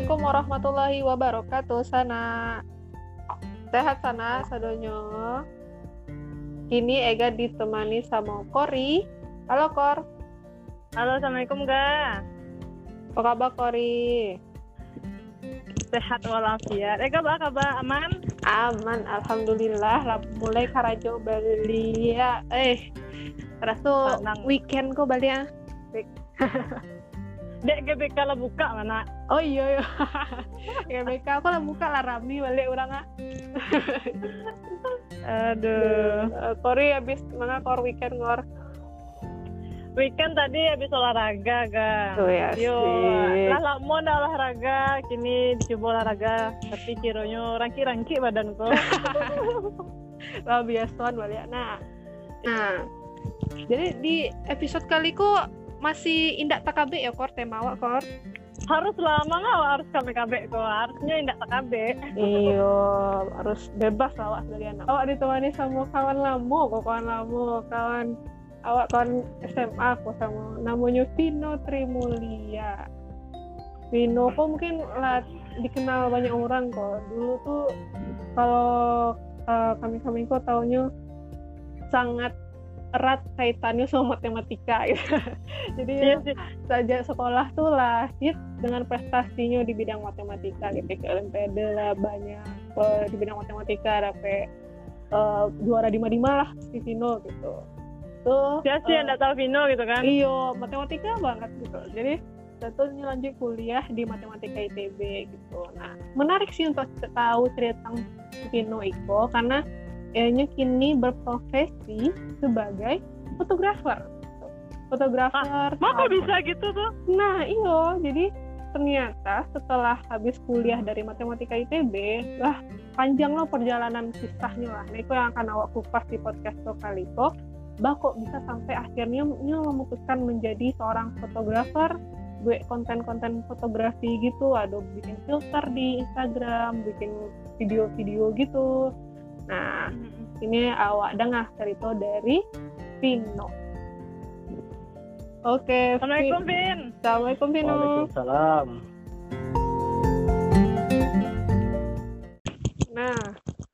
Assalamualaikum warahmatullahi wabarakatuh sana. Sehat sana sadonyo kini Ega ditemani sama Kori. Halo Kor. Halo assalamualaikum ga. Apa kabar Kori? Sehat walafiat. Ega apa kabar? Aman? Aman alhamdulillah. Lah mulai karajo beli ya. Eh rasa weekend kok balik ya Dek GBK lah buka mana? Oh iya iya. GBK aku lah buka lah Rami balik orang ah. Aduh. Kori habis mana kor weekend ngor? Weekend tadi habis olahraga ga. Oh ya. Yo, lah lah mau dah olahraga, kini dicoba olahraga, tapi kironya rangki-rangki badanku. lah biasa balik. Nah, nah. Jadi di episode kali kok masih indak takabe ya kor? Tema awak kor? Harus lama nggak harus kami kabe kok harusnya indak takabe iyo harus bebas awak sebagai anak. Awak ditemani sama kawan lama kok kawan lama. Kawan awak kawan SMA kok sama. Namanya Vino Trimulia Vino kok mungkin lah dikenal banyak orang kok. Dulu tuh kalau uh, kami kami kok taunya sangat erat kaitannya sama matematika gitu. Jadi Iya sih. saja sekolah tuh lahir dengan prestasinya di bidang matematika gitu ke Olimpiade lah banyak eh, di bidang matematika dapat eh, juara di mana lah di Vino gitu. Tuh Dia sih eh, yang tahu Vino gitu kan Iyo, matematika banget gitu. Jadi tentu lanjut kuliah di matematika ITB gitu. Nah, menarik sih untuk tahu cerita tentang Vino Iko karena Enya kini berprofesi sebagai fotografer. Fotografer. Mah kok bisa gitu tuh Nah, iyo. Jadi ternyata setelah habis kuliah dari matematika ITB, lah panjang loh perjalanan kisahnya lah. Nah, itu yang akan awak kupas di podcast lo kali kok. Bah kok bisa sampai akhirnya nya memutuskan menjadi seorang fotografer, gue konten-konten fotografi gitu, ada bikin filter di Instagram, bikin video-video gitu. Nah, ini awak dengar cerita dari Vino. Oke, Assalamualaikum Vi- Vin Assalamualaikum Vino. Waalaikumsalam. Nah,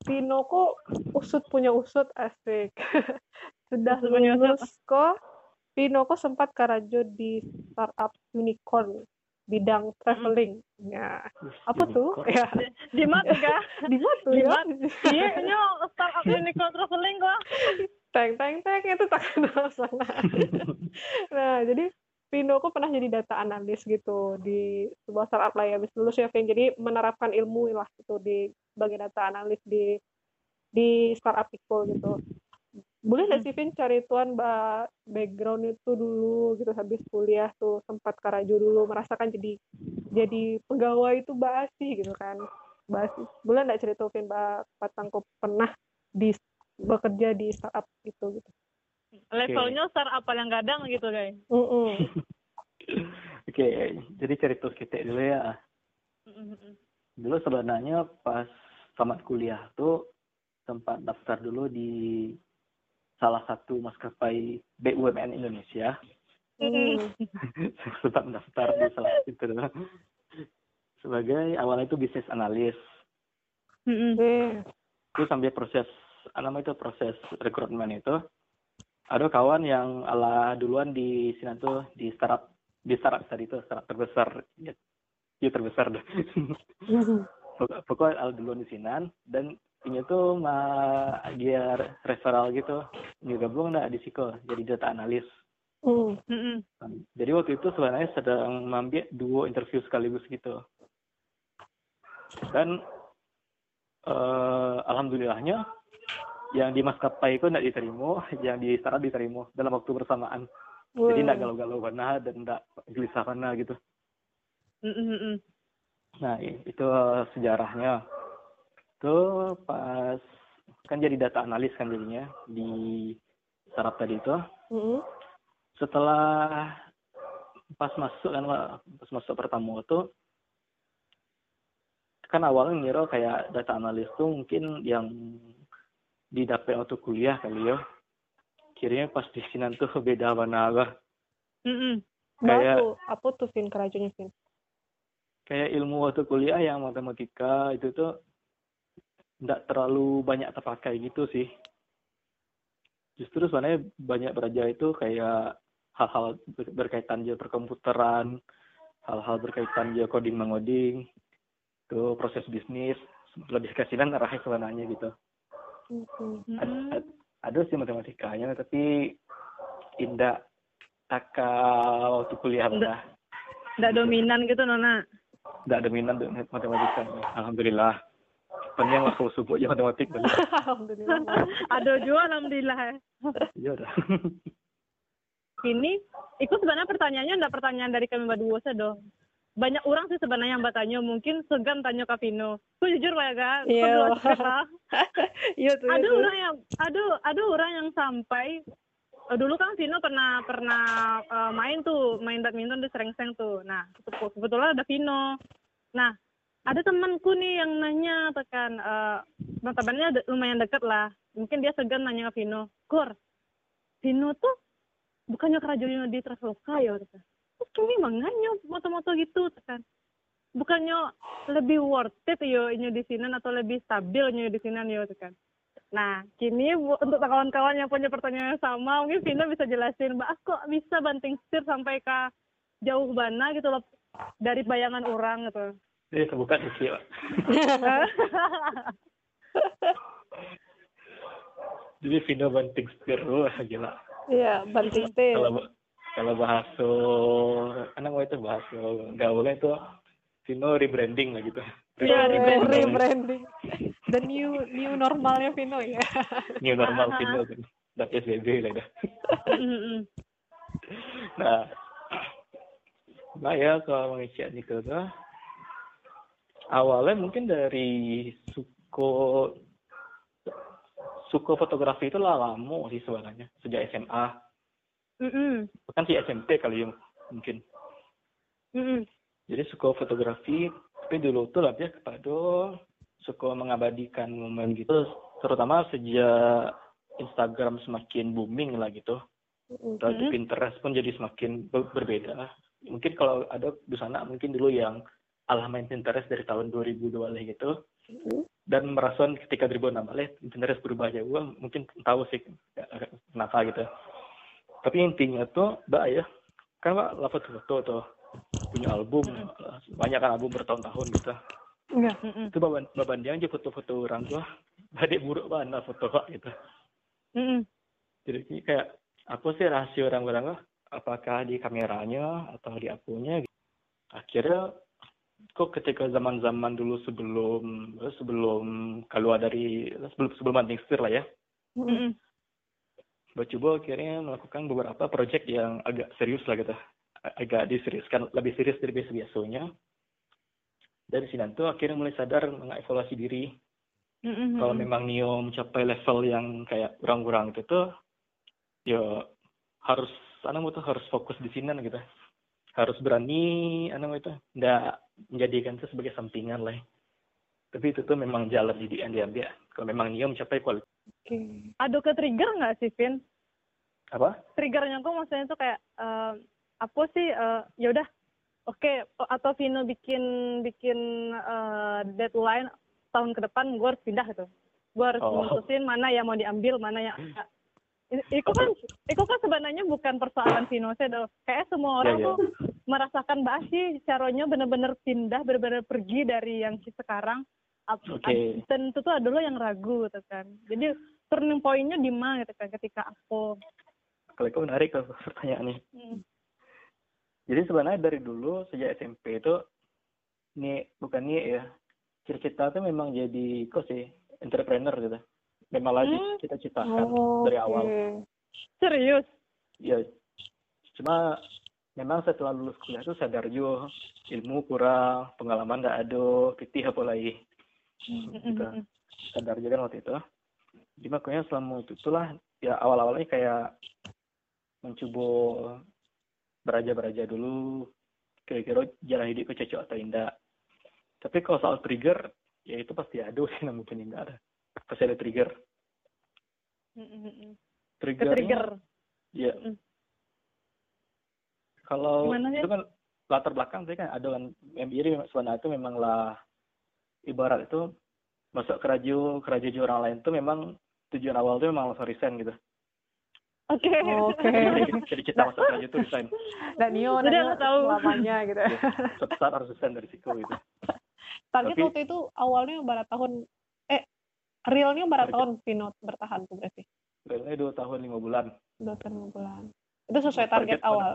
Vino kok usut punya usut asik. Sudah Usut punya usut. lulus kok. Vino kok sempat karajo di startup unicorn bidang traveling. Ya, apa tuh? Ya, di mana ga di mana tuh ya? iya ini startup unicorn traveling kok Teng teng teng itu tak kenal sana. nah, jadi Vino kok pernah jadi data analis gitu di sebuah startup lah ya habis lulus ya. Jadi menerapkan ilmu lah gitu di sebagai data analis di di startup Iko gitu. Boleh nggak sih Vin cari tuan ba background itu dulu gitu habis kuliah tuh sempat karajo dulu merasakan jadi jadi pegawai itu basi gitu kan. Basi. Boleh nggak cerita Vin ba patangko pernah di bekerja di startup itu gitu? Levelnya startup yang gadang gitu guys. Mm-mm. Oke, jadi cerita kita dulu ya. Dulu sebenarnya pas tamat kuliah tuh sempat daftar dulu di salah satu maskapai BUMN Indonesia. Mm. sempat daftar di salah itu. Sebagai awalnya itu bisnis analis. Eh, Terus sambil proses namanya itu proses rekrutmen itu ada kawan yang ala duluan di sini tuh di startup di startup tadi itu startup terbesar ya, ya terbesar dah. Pokok- pokoknya ala duluan di sinan dan ini tuh mah dia referral gitu. Ini gabung nggak di Siko jadi data analis. Mm. jadi waktu itu sebenarnya sedang mengambil dua interview sekaligus gitu. Dan eh, alhamdulillahnya yang di maskapai itu tidak diterima yang di startup diterima dalam waktu bersamaan. Jadi tidak galau-galau mana dan tidak gelisah mana gitu. Nah i- itu sejarahnya tuh pas kan jadi data analis kan jadinya di startup tadi itu Mm. setelah pas masuk kan pas masuk pertama itu kan awalnya ngira kayak data analis tuh mungkin yang didapat waktu kuliah kali ya kirinya pas di sini tuh beda mana lah Mm-mm. Bah Kayak- tuh, apa tuh Vin kerajunya Vin? kayak ilmu waktu kuliah yang matematika itu tuh tidak terlalu banyak terpakai gitu sih justru sebenarnya banyak belajar itu kayak hal-hal berkaitan juga perkomputeran hal-hal berkaitan juga coding mengoding itu proses bisnis lebih kasihan arahnya sebenarnya gitu Mhm. ada, Mm-mm. ada- ada sih matematikanya tapi tidak taka waktu kuliah Nggak. lah Nggak dominan gitu Nona. tidak dengan matematika alhamdulillah panjang waktu subuh matematik bener. Alhamdulillah. Ada juga alhamdulillah. ya. iya udah Ini, itu sebenarnya pertanyaannya enggak pertanyaan dari kami berdua saja dong. Banyak orang sih sebenarnya yang bertanya, mungkin segan tanya ke Vino. Aku jujur lah ya, Kak. Aku Iya. Iya tuh. ada iya tuh. orang yang ada ada orang yang sampai eh, dulu kan Vino pernah pernah eh, main tuh main badminton di Serengseng tuh nah ke- kebetulan ada Vino nah ada temanku nih yang nanya tekan eh notabene de- lumayan deket lah. Mungkin dia segan nanya ke Vino Kur Vino tuh bukannya kerajanya di Traveloka ya? Tekan terus kini mangannya moto-moto gitu? Tekan bukannya lebih worth it yo inyo di sini atau lebih stabil inyo di sini yo tekan Nah, kini untuk kawan-kawan yang punya pertanyaan yang sama, mungkin Vina bisa jelasin, Mbak, kok bisa banting setir sampai ke jauh mana gitu loh, dari bayangan orang gitu. Jadi terbuka sih Pak. jadi Vino banting setir wah gila Iya, banting setir. kalau kalau bahasa anak gue itu bahasa gaulnya itu Vino rebranding lah gitu Iya, Rebranding. rebranding. The new new normalnya Vino ya. new normal Vino kan udah PSBB lah dah Mm-mm. nah nah ya kalau mengisi itu tuh awalnya mungkin dari suko suko fotografi itu lah lama sih sebenarnya sejak SMA Mm-mm. bukan sih SMP kali yang mungkin Mm-mm. jadi suka fotografi tapi dulu tuh lebih kepada suka mengabadikan momen gitu terutama sejak Instagram semakin booming lah gitu atau di Mhm. Pinterest pun jadi semakin ber- berbeda mungkin kalau ada di sana mungkin dulu yang alah main Pinterest dari tahun 2002 lah gitu Mhm. dan merasa ketika 2006 lah Pinterest berubah jauh mungkin tahu sih kenapa gitu tapi intinya tuh mbak ya kan mbak lah foto-foto tuh punya album banyak kan album bertahun-tahun gitu Iya. Mm-mm. itu baban baban dia aja foto-foto orang tua adik buruk mana foto kok gitu Mm-mm. jadi ini kayak apa sih rahasia orang-orang lah apakah di kameranya atau di akunya gitu. akhirnya kok ketika zaman-zaman dulu sebelum sebelum keluar dari sebelum sebelum banting setir lah ya. Mm-mm. Mbak coba akhirnya melakukan beberapa project yang agak serius lah gitu. Agak diseriuskan lebih serius dari biasa biasanya dari sini tuh akhirnya mulai sadar mengevaluasi diri. Mm-mm. kalau memang Nio mencapai level yang kayak kurang-kurang itu tuh ya harus anak tuh harus fokus di sini gitu harus berani anak itu nggak menjadikan itu sebagai sampingan lah tapi itu tuh memang jalan yang diambil kalau memang Nio mencapai kualitas Oke. Ada ke trigger nggak sih, Vin? apa Triggernya tuh maksudnya tuh kayak eh, apa sih? eh, ya udah, oke. Atau Vino bikin bikin eh, deadline tahun ke depan gue harus pindah gitu. Gue harus Oh. memutusin mana yang mau diambil, mana yang enggak. Itu kan, itu kan sebenarnya bukan persoalan Vino sih, dong. Kayak semua orang Iya, iya. tuh merasakan bahas sih caranya bener-bener pindah, bener-bener pergi dari yang sekarang. Ap- Dan itu tuh ada lo yang ragu gitu kan. Jadi turning point-nya di mana gitu kan ketika aku kalau itu menarik kalau pertanyaannya Hmm. Jadi sebenarnya dari dulu sejak SMP itu ini bukan nih ya cita-cita tuh memang jadi kok sih entrepreneur gitu. Memang lagi Hmm. kita citakan Oh, dari awal. serius. Ya cuma memang setelah lulus kuliah tuh sadar juga ilmu kurang, pengalaman nggak ada, pitih apa lagi. Gitu. Sadar juga kan waktu itu. Jadi makanya selama itu itulah ya awal-awalnya kayak mencoba beraja-beraja dulu kira-kira jalan hidupku cocok atau tidak tapi kalau soal trigger ya itu pasti ada sih namun mungkin tidak ada pasti ada trigger trigger trigger. ya Mm. kalau Gimana, itu kan latar belakang tadi kan ada kan MBA sebenarnya itu memanglah ibarat itu masuk ke radio ke radio orang lain tuh memang tujuan awal tuh memang langsung resign gitu Oke. Oke. jadi kita masuk ke radio tuh resign Dan Nio, aku tahu. selamanya gitu. Ya, suatu saat harus resign dari situ gitu Target Tapi- waktu itu awalnya berapa tahun? Realnya berapa Target. tahun Pino bertahan tuh berarti? Realnya dua tahun lima bulan Dua tahun lima bulan. Itu sesuai Target target awal.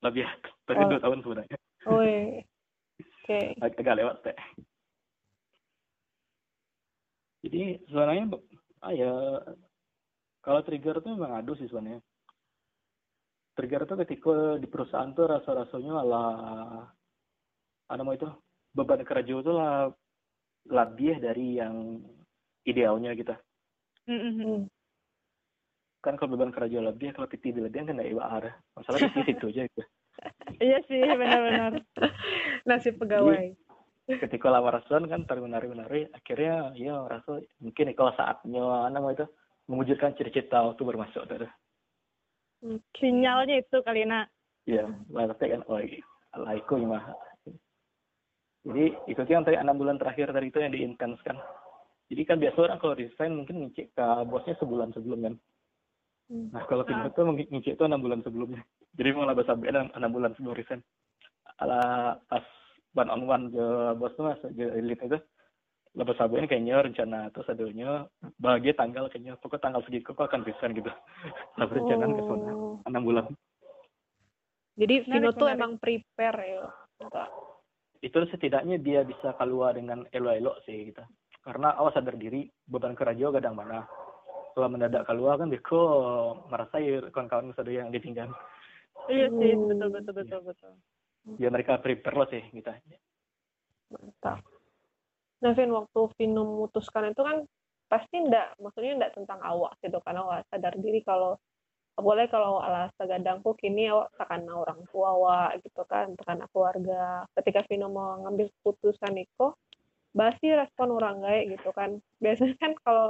lebih dari Oh. dua tahun sebenarnya. Oke. Ag- agak lewat teh jadi sebenarnya ah ya kalau trigger tuh memang ada sih sebenarnya trigger tuh ketika di perusahaan tuh rasa rasanya lah apa namanya itu beban kerja itu lah lebih dari yang idealnya kita Mm-mm. Hmm. kan kalau beban kerja lebih kalau PT lebih kan nggak ada masalah di situ aja gitu Iya sih, benar-benar. Nasib pegawai. ketika lawarasan kan tarik menari akhirnya ya rasa mungkin kalau saatnya namanya itu mewujudkan cita-cita waktu bermasuk tuh Sinyalnya itu kali nak. ya lah tapi kan oh itu mah jadi itu yang tadi enam bulan terakhir tadi itu yang diintens kan jadi kan biasa orang kalau resign mungkin ngicik ke bosnya sebulan sebelum kan? Hmm. nah kalau pindah tuh ngicik itu enam bulan sebelumnya. Jadi mau lah bahasa enam enam bulan sebelum resign. Ala pas one on one ke bos tuh mas ke elite itu lebih sabarnya kayaknya rencana terus adanya bahagia tanggal kayaknya pokok tanggal segitu kok akan resign gitu. Lah rencana ke sana Oh. enam bulan. Jadi Vino tuh emang prepare ya. untuk- itu setidaknya dia bisa keluar dengan elo-elo sih kita karena awas sadar diri beban kerja kadang mana kalau mendadak keluar kan dia kok merasa ya kawan-kawan sudah yang ditinggal Iya sih, Hmm. betul betul betul betul. ya mereka prepare lah sih kita Mantap. Nah, Vin, waktu Vino memutuskan itu kan pasti enggak, maksudnya enggak tentang awak gitu, karena awak sadar diri kalau boleh kalau ala sagadangku kini awak tekan orang tua awak gitu kan, tekan keluarga. Ketika Vino mau ngambil keputusan itu, basi respon orang kayak gitu kan. Biasanya kan kalau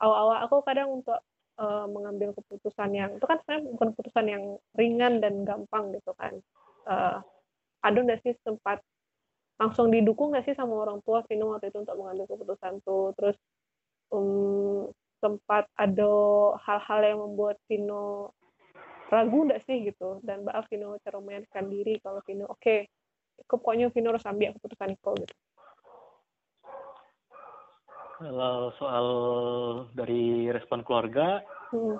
awak-awak aku kadang untuk eh, mengambil keputusan yang itu kan sebenarnya bukan keputusan yang ringan dan gampang gitu kan. Eh, ada nggak sih sempat langsung didukung nggak sih sama orang tua Vino waktu itu untuk mengambil keputusan tuh terus um, sempat ada hal-hal yang membuat Vino ragu nggak sih gitu dan Mbak Vino cara diri kalau Vino oke pokoknya Vino harus ambil keputusan itu gitu kalau soal dari respon keluarga hmm.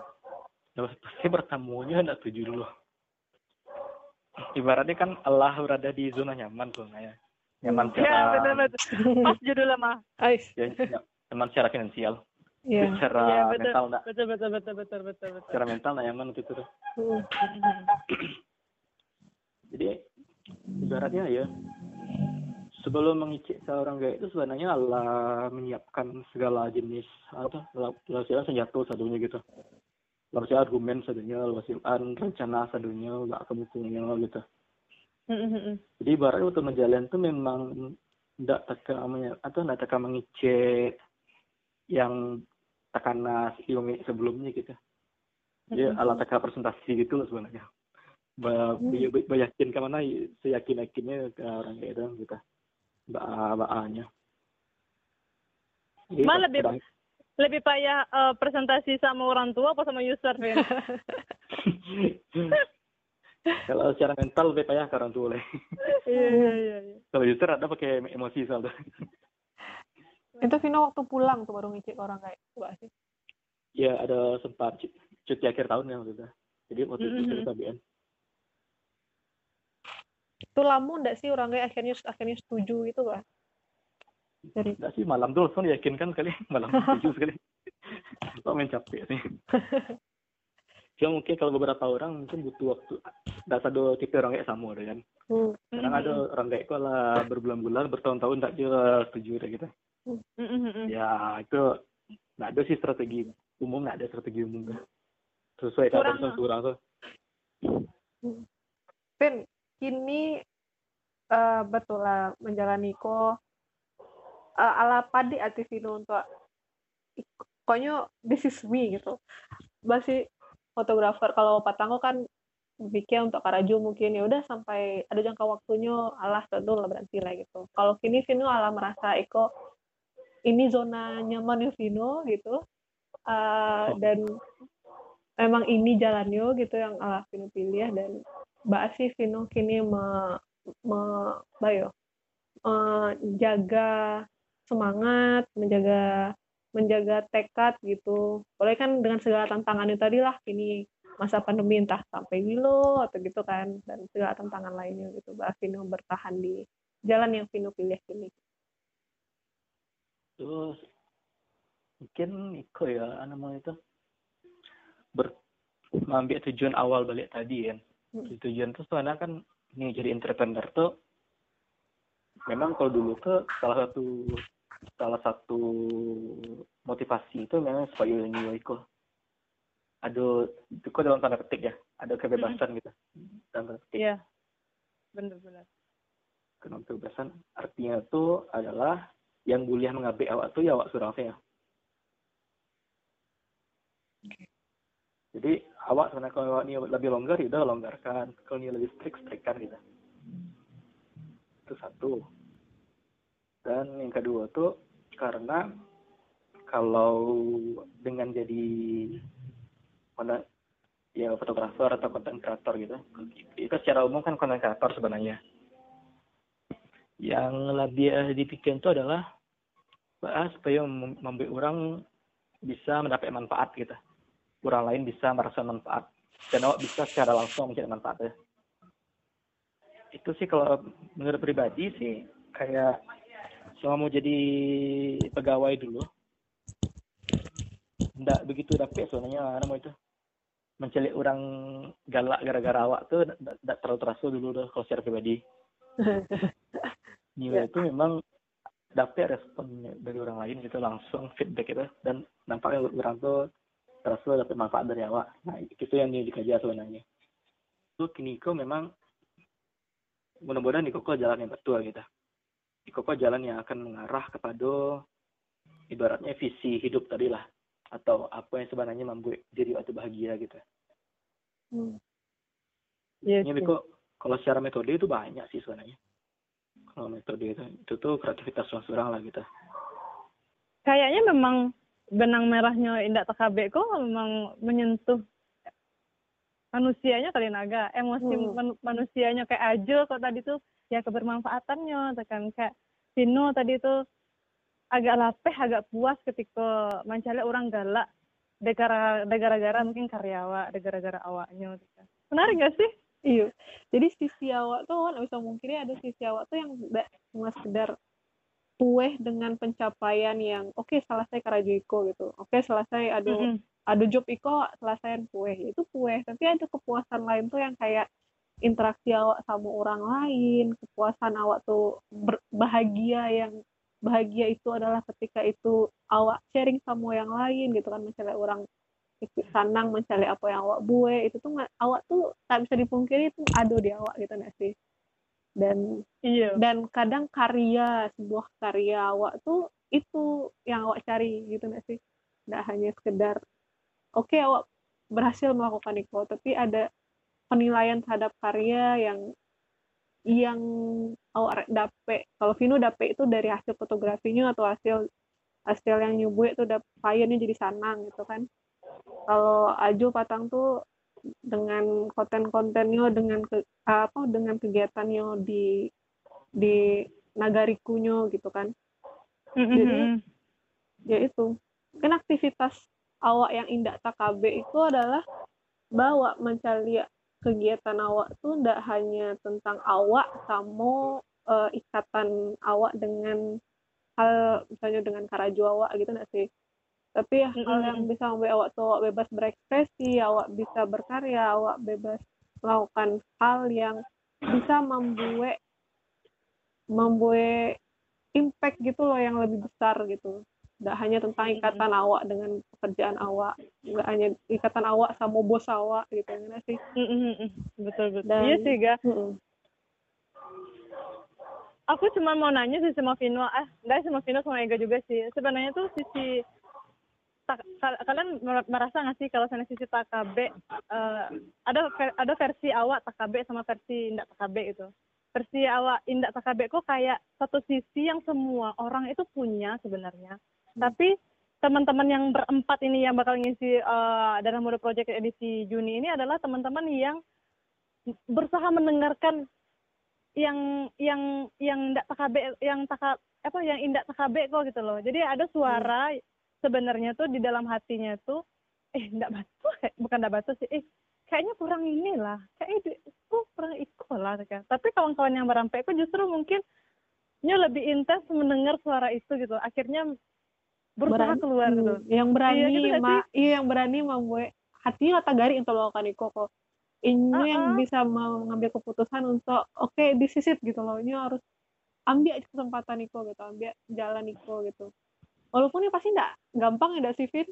ya pasti pertemuannya hendak tuju dulu ibaratnya kan Allah berada di zona nyaman tuh ya nyaman Iya, secara betul betul. Pas judulnya mah. Ais ya, ya, nyaman secara finansial ya secara Iya, betul. mental enggak Betul betul betul betul betul betul. secara mental enggak nyaman gitu tuh Hmm. jadi ibaratnya ya sebelum mengicik seorang gaya itu sebenarnya Allah menyiapkan segala jenis apa lalu senjata sadunya gitu. Lalu argumen sadunya lalu rencana sadunya nggak kemungkinan gitu. Jadi ibaratnya waktu menjalan tuh memang tidak teka atau tidak teka mengicik yang tekanas ilmu sebelumnya gitu. Ya ala teka presentasi gitu loh sebenarnya. Ba ba- bayakin ke mana seyakin yakinnya ke orang kayak itu gitu mbak mbak nya Jadi Malah pas lebih- sedang- Lebih payah eh, presentasi sama orang tua apa sama user, Vin? kalau secara mental lebih payah ke orang tua lah. Iya iya iya. iya. kalau user ada pakai emosi soalnya itu Vino waktu pulang tuh baru ngicik orang kayak enggak sih ya ada sempat cu- cuti akhir tahun ya waktu itu jadi waktu itu Mhm. kita BN itu lama enggak sih orang kayak akhirnya akhirnya setuju gitu kan dari Enggak sih malam tuh langsung yakinkan kali malam setuju sekali. Kok main capek sih? Cuma mungkin kalau beberapa orang mungkin butuh waktu. Nggak ada tipe orang kayak sama deh kan? Hmm. kadang ada orang kayak kok lah berbulan-bulan bertahun-tahun tak dia setuju gitu. Mm-mm. ya itu nggak ada sih strategi umum nggak ada strategi umum. Sesuai Kurang, keadaan kurang tuh. Vin, kini eh, betul lah menjalani ko eh, ala padi ati Vino untuk pokoknya this is me gitu. Masih fotografer kalau Patango kan berpikir untuk Karaju mungkin ya udah sampai ada jangka waktunya alah tentu lah berhenti lah gitu. Kalau kini Vino alah merasa Eko ini zona nyaman Vino gitu. Uh, dan emang ini jalannya gitu yang alah Vino pilih dan Vino kini me, me bayo menjaga semangat menjaga menjaga tekad gitu. Boleh kan dengan segala tantangannya tadi lah ini masa pandemi entah sampai Wilo atau gitu kan dan segala tantangan lainnya gitu. Mbak Vino bertahan di jalan yang Vino pilih ini. Terus mungkin Iko ya nama itu ber mengambil tujuan awal balik tadi kan. Hmm. Tujuan itu sebenarnya kan ini jadi entrepreneur tuh memang kalau dulu tuh salah satu salah satu motivasi itu memang supaya new itu ada itu kok dalam tanda petik ya ada kebebasan hmm. gitu dalam tanda petik iya benar-benar kenapa kebebasan artinya itu adalah yang boleh mengabek awak tuh ya awak surang saya jadi awak sebenarnya kalau awak ini lebih longgar ya udah longgarkan. Kalau ini lebih strict strictkan gitu itu satu. Dan yang kedua tuh karena kalau dengan jadi mana ya fotografer atau konten kreator gitu itu secara umum kan konten kreator sebenarnya. Yang lebih dipikir itu adalah bahas supaya membuat orang bisa mendapat manfaat gitu orang lain bisa merasa manfaat. Dan awak bisa secara langsung mencari manfaatnya itu sih kalau menurut pribadi sih kayak selama mau jadi pegawai dulu. Ndak begitu dapet soalnya nama itu mencelik orang galak gara-gara awak tuh ndak terlalu terasa dulu tuh kalau secara pribadi. Nilai ya. itu memang dapet respon dari orang lain gitu langsung feedback itu. Dan nampaknya orang tuh terasa dapat manfaat dari awak nah itu yang dikaji sebenarnya itu Kiniko memang mudah-mudahan Niko jalan yang betul gitu di Koko jalan yang akan mengarah kepada ibaratnya visi hidup tadi lah atau apa yang sebenarnya membuat diri waktu bahagia gitu. Hmm. Yes, Ini yes. kalau secara metode itu banyak sih sebenarnya. Kalau metode itu itu tuh kreativitas seorang lah gitu. Kayaknya memang benang merahnya Indah TKB kok memang menyentuh manusianya kali naga. Emosi hmm. manusianya kayak aja kok tadi tuh. Ya kebermanfaatannya. Tekan kayak Vino tadi itu agak lapeh agak puas ketika mencari orang galak. Gara gara mungkin karyawan gara-gara awaknya menarik gak sih? Iya. Jadi sisi awak tuh kan bisa mungkinnya ada sisi awak tuh yang tidak cuma sekedar pueh dengan pencapaian yang oke okay, selesai karajuiko gitu. Oke okay, selesai ada mm -hmm. ada job iko selesai pueh itu pueh tapi ada kepuasan lain tuh yang kayak interaksi awak sama orang lain kepuasan awak tuh bahagia yang bahagia itu adalah ketika itu awak sharing sama yang lain gitu kan. Misalnya orang ikut sanang mencari apa yang awak buat. Itu tuh awak tuh tak bisa dipungkiri itu ada di awak gitu nggak sih dan iya. dan kadang karya sebuah karya awak tuh itu yang awak cari gitu nggak sih nggak hanya sekedar oke okay, awak berhasil melakukan itu tapi ada penilaian terhadap karya yang yang awak dapet kalau Vino dapet itu dari hasil fotografinya atau hasil hasil yang nyubu itu dapet kliennya jadi sanang gitu kan kalau Ajo Patang tuh dengan konten-kontennya dengan ke, apa dengan kegiatannya di di nagarikunya gitu kan. Mm-hmm. jadi ya itu. Kan aktivitas awak yang indah TKB itu adalah bawa mencari kegiatan awak tuh tidak hanya tentang awak sama uh, ikatan awak dengan hal misalnya dengan karaju awak gitu nggak sih tapi mm -hmm. hal yang bisa membuat awak tuh awak bebas berekspresi awak bisa berkarya awak bebas melakukan hal yang bisa membuat membuat impact gitu loh yang lebih besar gitu. Tidak hanya tentang ikatan awak dengan pekerjaan awak nggak hanya ikatan awak sama bos awak gitu ya sih? Betul betul. Dan, iya sih ga. Mm aku cuma mau nanya sih sama Vino. Ah enggak sama Vino sama Ega juga sih. Sebenarnya tuh sisi kalian mer- merasa nggak sih kalau sana sisi TKB eh, ada ada versi awak TKB sama versi indak TKB itu. Versi awak indak TKB kok kayak satu sisi yang semua orang itu punya sebenarnya. Tapi teman-teman yang berempat ini yang bakal ngisi eh, dalam mode project edisi Juni ini adalah teman-teman yang berusaha mendengarkan yang yang yang ndak TKB yang taka, apa yang indak TKB kok gitu loh. Jadi ada suara sebenarnya tuh di dalam hatinya tuh eh ndak batu kayak bukan ndak batu sih eh kayaknya kurang inilah kayaknya kok kurang iko lah kan. Tapi kawan-kawan yang merampai itu justru mungkin nya lebih intens mendengar suara itu gitu. Akhirnya berusaha Berani. keluar gitu. Hmm, yang berani Iya, gitu ma iya yang berani membuat hatinya tagari untuk melakukan iko kok ini yang Uh-uh. bisa mengambil keputusan untuk oke disisit gitu loh ini harus ambil kesempatan iko gitu ambil jalan iko gitu walaupun ini pasti enggak gampang ya sih Vin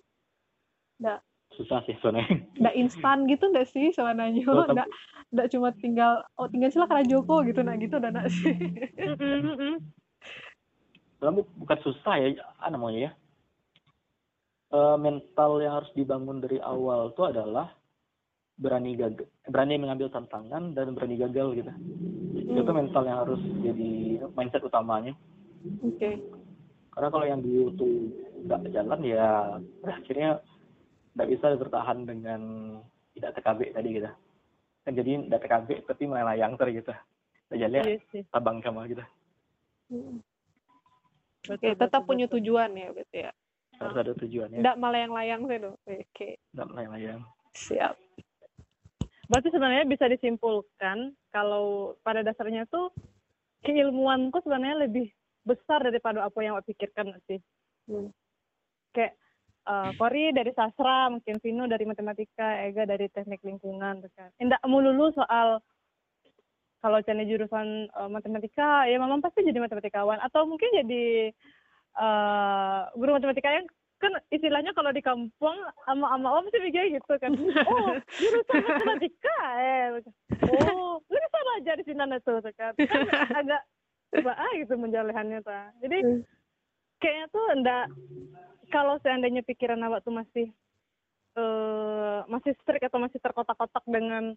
susah sih sebenarnya enggak instan gitu enggak sih sebenarnya? Oh, enggak enggak cuma tinggal oh tinggal sila karena Joko gitu nah gitu udah enggak sih. Dalam bukan susah ya apa namanya ya? Eh, mental yang harus dibangun dari awal itu adalah berani gagal berani mengambil tantangan dan berani gagal gitu. Itu mental yang harus jadi mindset utamanya. Oke karena kalau yang dulu tuh nggak jalan ya akhirnya nggak bisa bertahan dengan tidak TKB tadi gitu. Kan jadi tidak TKB tapi melayang ter gitu. Jadi Iya sih. tabang sama gitu. Hmm. Oke tetap betul, punya betul. tujuan ya berarti ya. Harus ada tujuannya enggak melayang-layang sih tuh oke. Tidak melayang-layang siap. Berarti sebenarnya bisa disimpulkan kalau pada dasarnya tuh keilmuanku sebenarnya lebih besar daripada apa yang aku pikirkan sih. Hmm. Kayak eh Kori dari sastra, mungkin Vino dari matematika, Ega dari teknik lingkungan, kan. Enggak melulu soal kalau cari jurusan eh, matematika, ya memang pasti jadi matematikawan atau mungkin jadi eh guru matematika yang kan istilahnya kalau di kampung sama ama om sih mikir gitu kan oh jurusan matematika eh oh lu bisa belajar di sini tuh tuh kan kan agak ah gitu menjalehannya ta jadi Hmm. kayaknya tuh enggak kalau seandainya pikiran awak tuh masih eh masih strict atau masih terkotak-kotak dengan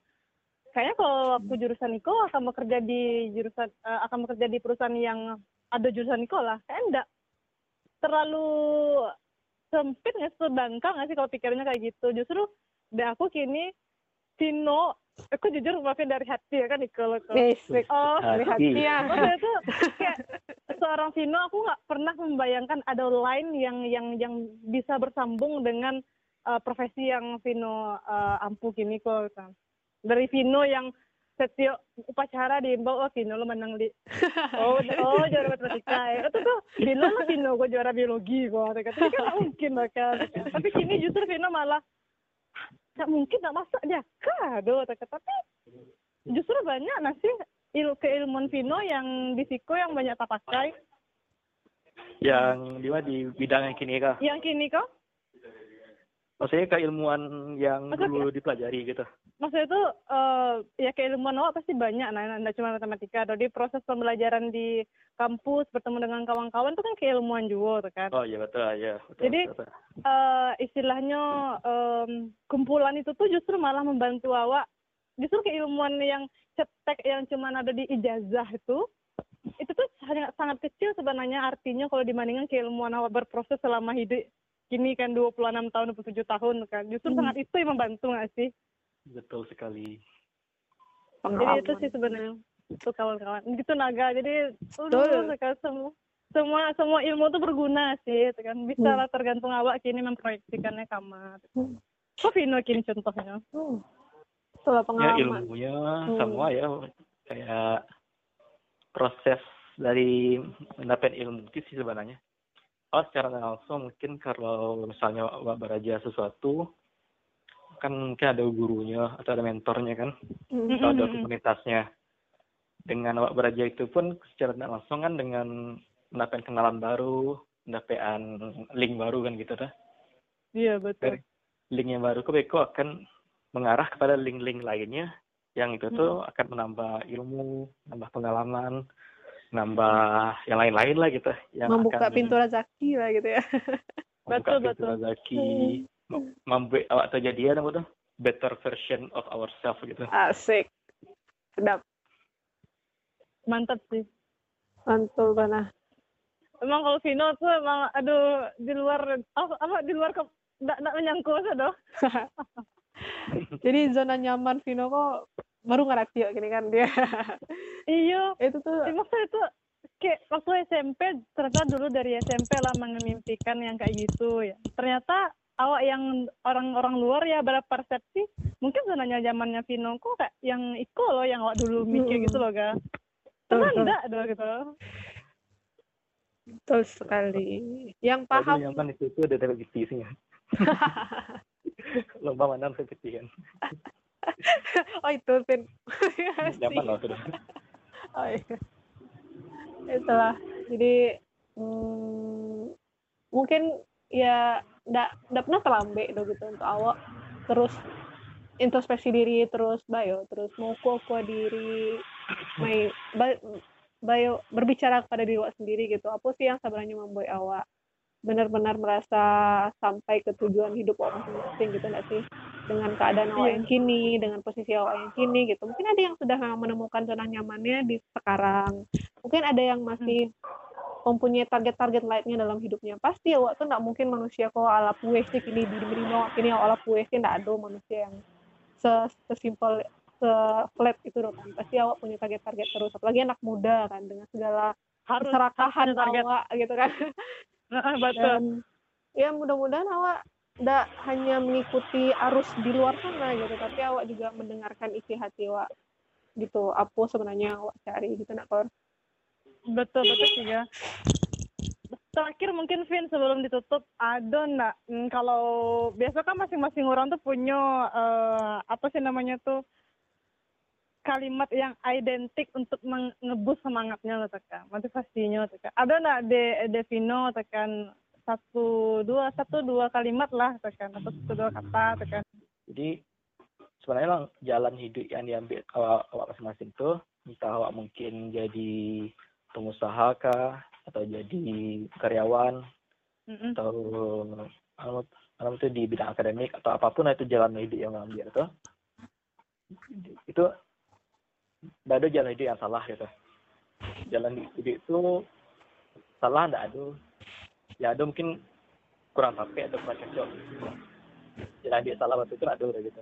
kayaknya kalau aku jurusan Niko akan bekerja di jurusan eh, akan bekerja di perusahaan yang ada jurusan Niko lah. Kayak enggak terlalu sempit nggak sih? Nggak sih kalau pikirannya kayak gitu? Justru dari aku kini Vino aku jujur maafin dari hati ya kan Wes. oh dari hati Hati. Iya. Maksudnya tuh kayak seorang Vino aku nggak pernah membayangkan ada line yang yang yang bisa bersambung dengan uh, profesi yang Vino uh, ampuh kini kok kan. Dari Vino yang setiap upacara diimbau oh Vino lo menang di oh oh juara matematika ya itu tuh Vino lo Vino gue juara biologi gue kata tapi kan mungkin lah kan tapi kini justru Vino malah nggak mungkin nggak masuk dia. Kado tapi justru banyak nasi il keilmuan Vino yang di Siko yang banyak tak pakai. Yang dia di bidang yang kini kah? Yang kini kok maksudnya keilmuan yang Maksudnya- dulu dipelajari gitu. Maksudnya itu eh, ya keilmuan awak pasti banyak. Nah tidak cuma matematika. Atau di proses pembelajaran di kampus bertemu dengan kawan-kawan itu kan keilmuan juga kan? Oh iya betul ya betul, Jadi- betul, eh istilahnya em, kumpulan itu tuh justru malah membantu awak justru keilmuan yang cetek yang cuma ada di ijazah itu itu tuh sangat sangat kecil sebenarnya artinya kalau dibandingkan keilmuan awak berproses selama hidup kini kan 26 tahun 27 tahun kan. Justru Hmm. sangat itu yang membantu nggak sih? Betul sekali. Jadi itu sih sebenarnya itu kawan-kawan. Gitu naga. Jadi Betul. udah kan semua semua semua ilmu tuh berguna sih itu kan. Bisa Hmm. lah tergantung awak kini memproyeksikannya kamar Hmm. Vino kini contohnya Hmm. Setelah ya pengalaman. ilmunya Hmm. semua ya kayak proses dari mendapatkan ilmu itu sih sebenarnya oh secara langsung mungkin kalau misalnya Mbak belajar sesuatu kan mungkin ada gurunya atau ada mentornya kan Hmm. atau ada Mm-mm. komunitasnya dengan awak belajar itu pun secara tidak langsung kan dengan mendapatkan kenalan baru mendapatkan link baru kan gitu dah iya betul Dari- link yang baru ke Beko akan mengarah kepada link-link lainnya yang itu tuh akan menambah ilmu, nambah pengalaman, nambah yang lain-lain lah gitu. Yang Membuka akan, pintu rezeki lah gitu ya. Betul, membuka pintu betul. rezeki mem- membuat awak terjadian apa tuh better version of ourselves gitu asik sedap Mantap sih. mantul banget Emang kalau Vino tuh emang aduh di luar apa, apa di luar ke nggak nggak menyangkut aduh. jadi zona nyaman Vino kok baru ngerti ya gini kan dia Iya. itu tuh maksudnya itu kayak waktu SMP ternyata dulu dari SMP lah memimpikan yang kayak gitu ya. Ternyata awak yang orang-orang luar ya berpersepsi mungkin zona nyamannya Vino kok kayak yang Iko loh yang awak dulu mikir Hmm. gitu loh ga. Ternyata Betul. enggak doh gitu. betul sekali yang paham nyaman itu itu ada televisinya lomba mana kan oh itu Vin. Nyaman loh sudah oh, iya. itulah. Jadi hmm, mungkin ya ndak ndak pernah terlambat itu gitu untuk awak. Terus introspeksi diri terus bayo terus mau kuat diri mai ba- bayo berbicara kepada diri awak sendiri gitu. Apa sih yang sebenarnya membuat awak benar-benar merasa sampai ke tujuan hidup awak masing-masing gitu nggak sih? Dengan keadaan awak Iya. yang kini dengan posisi awak yang kini gitu. Mungkin ada yang sudah memang menemukan zona nyamannya di sekarang. Mungkin ada yang masih mempunyai target-target lainnya dalam hidupnya. Pasti awak tuh nggak mungkin manusia kok ala pueh sih kini di diri kini ala pueh sih nggak ada manusia yang se sesimpel se flat itu dong kan pasti awak punya target-target terus. Apalagi anak muda kan dengan segala Harus keserakahan awak gitu kan Betul. dan ya mudah-mudahan awak tidak hanya mengikuti arus di luar sana gitu tapi awak juga mendengarkan isi hati awak gitu apa sebenarnya awak cari gitu nak Kor? Betul betul sih ya. Terakhir mungkin Vin sebelum ditutup ada nggak hmm, kalau biasa kan masing-masing orang tuh punya eh, apa sih namanya tuh kalimat yang identik untuk mengebus semangatnya tekan motivasinya tekan ada nggak de Devino tekan satu dua satu dua kalimat lah tekan atau satu dua kata tekan jadi sebenarnya emang jalan hidup yang diambil awak, awak masing-masing tuh entah awak mungkin jadi pengusaha kah atau jadi karyawan Mm-mm. atau anu anu itu di bidang akademik atau apa pun itu jalan hidup yang ambil tuh itu tidak ada jalan hidup yang salah gitu. Jalan hidup itu salah tidak ada ya ada mungkin kurang pakai atau kurang cocok. Jalan hidup salah waktu itu tidak ada gitu.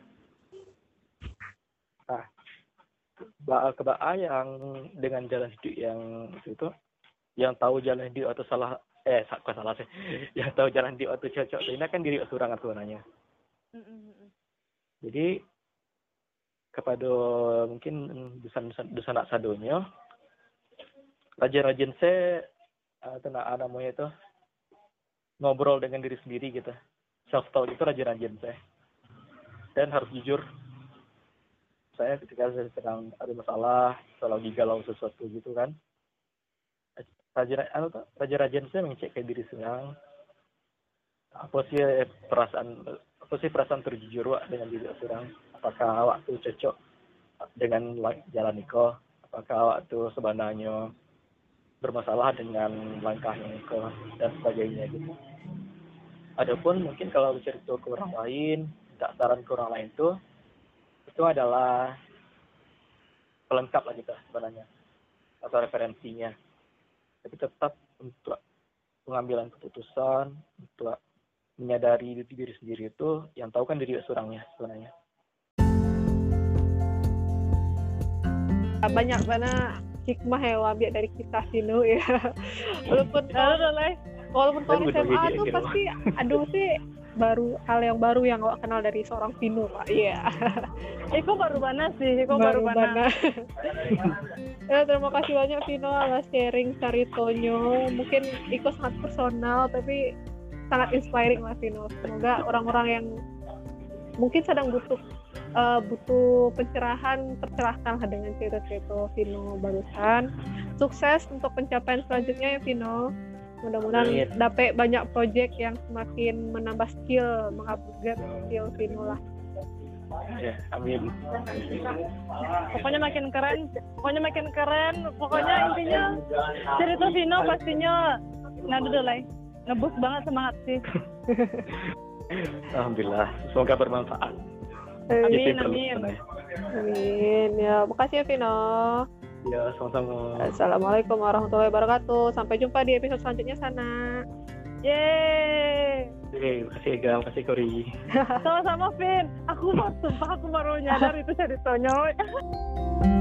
Nah ba kebaa yang dengan jalan hidup yang itu yang tahu jalan hidup atau salah eh bukan salah sih. Yang tahu jalan hidup atau cocok ini kan diri seorang Mm-mm. jadi kepada mungkin dusan dusan anak sadonya. Rajin-rajin saya uh, tenang namanya itu ngobrol dengan diri sendiri gitu. Self talk itu rajin-rajin saya dan harus jujur saya ketika saya sedang ada masalah kalau lagi galau sesuatu gitu kan. Rajin rajin-rajin saya mengecek ke diri sedang apa sih perasaan apa sih perasaan terjujur Wak, dengan diri seorang apakah waktu cocok dengan la- jalan niko? Apakah awak tuh sebenarnya bermasalah dengan langkahnya niko dan sebagainya gitu? Adapun mungkin kalau bercerita ke orang lain minta saran ke orang lain tuh itu adalah pelengkap lah kita sebenarnya atau referensinya. Tapi tetap untuk pengambilan keputusan untuk menyadari diri diri sendiri itu yang tahu kan diri seorangnya sebenarnya banyak banget hikmah yang ambil dari kita Vino ya walaupun lah. walaupun tahun SMA tuh gitu. pasti aduh sih baru hal yang baru yang awak kenal dari seorang Vino pak iya Iko baru mana sih? Iko baru, mana? ya terima kasih banyak Vino atas sharing caritonyo mungkin Iko sangat personal tapi sangat inspiring lah Vino semoga orang-orang yang mungkin sedang butuh eh, butuh pencerahan tercerahkan dengan cerita-cerita Vino barusan sukses untuk pencapaian selanjutnya ya Vino mudah-mudahan dapat banyak project yang semakin menambah skill mengupgrade skill Vino lah ya amin Pokoknya makin keren. Pokoknya makin keren. Pokoknya intinya cerita Vino pastinya nggak dulu lah. Nebus banget semangat sih. Alhamdulillah, semoga bermanfaat. Amin. Itu yang perlu amin. Amin. Ya, makasih ya Vino. Ya, sama-sama. Assalamualaikum warahmatullahi wabarakatuh. Sampai jumpa di episode selanjutnya sana. Yeay. Oke, makasih Ega, makasih Kori. Sama-sama Vin. Aku mau sumpah aku baru nyadar itu ceritanya.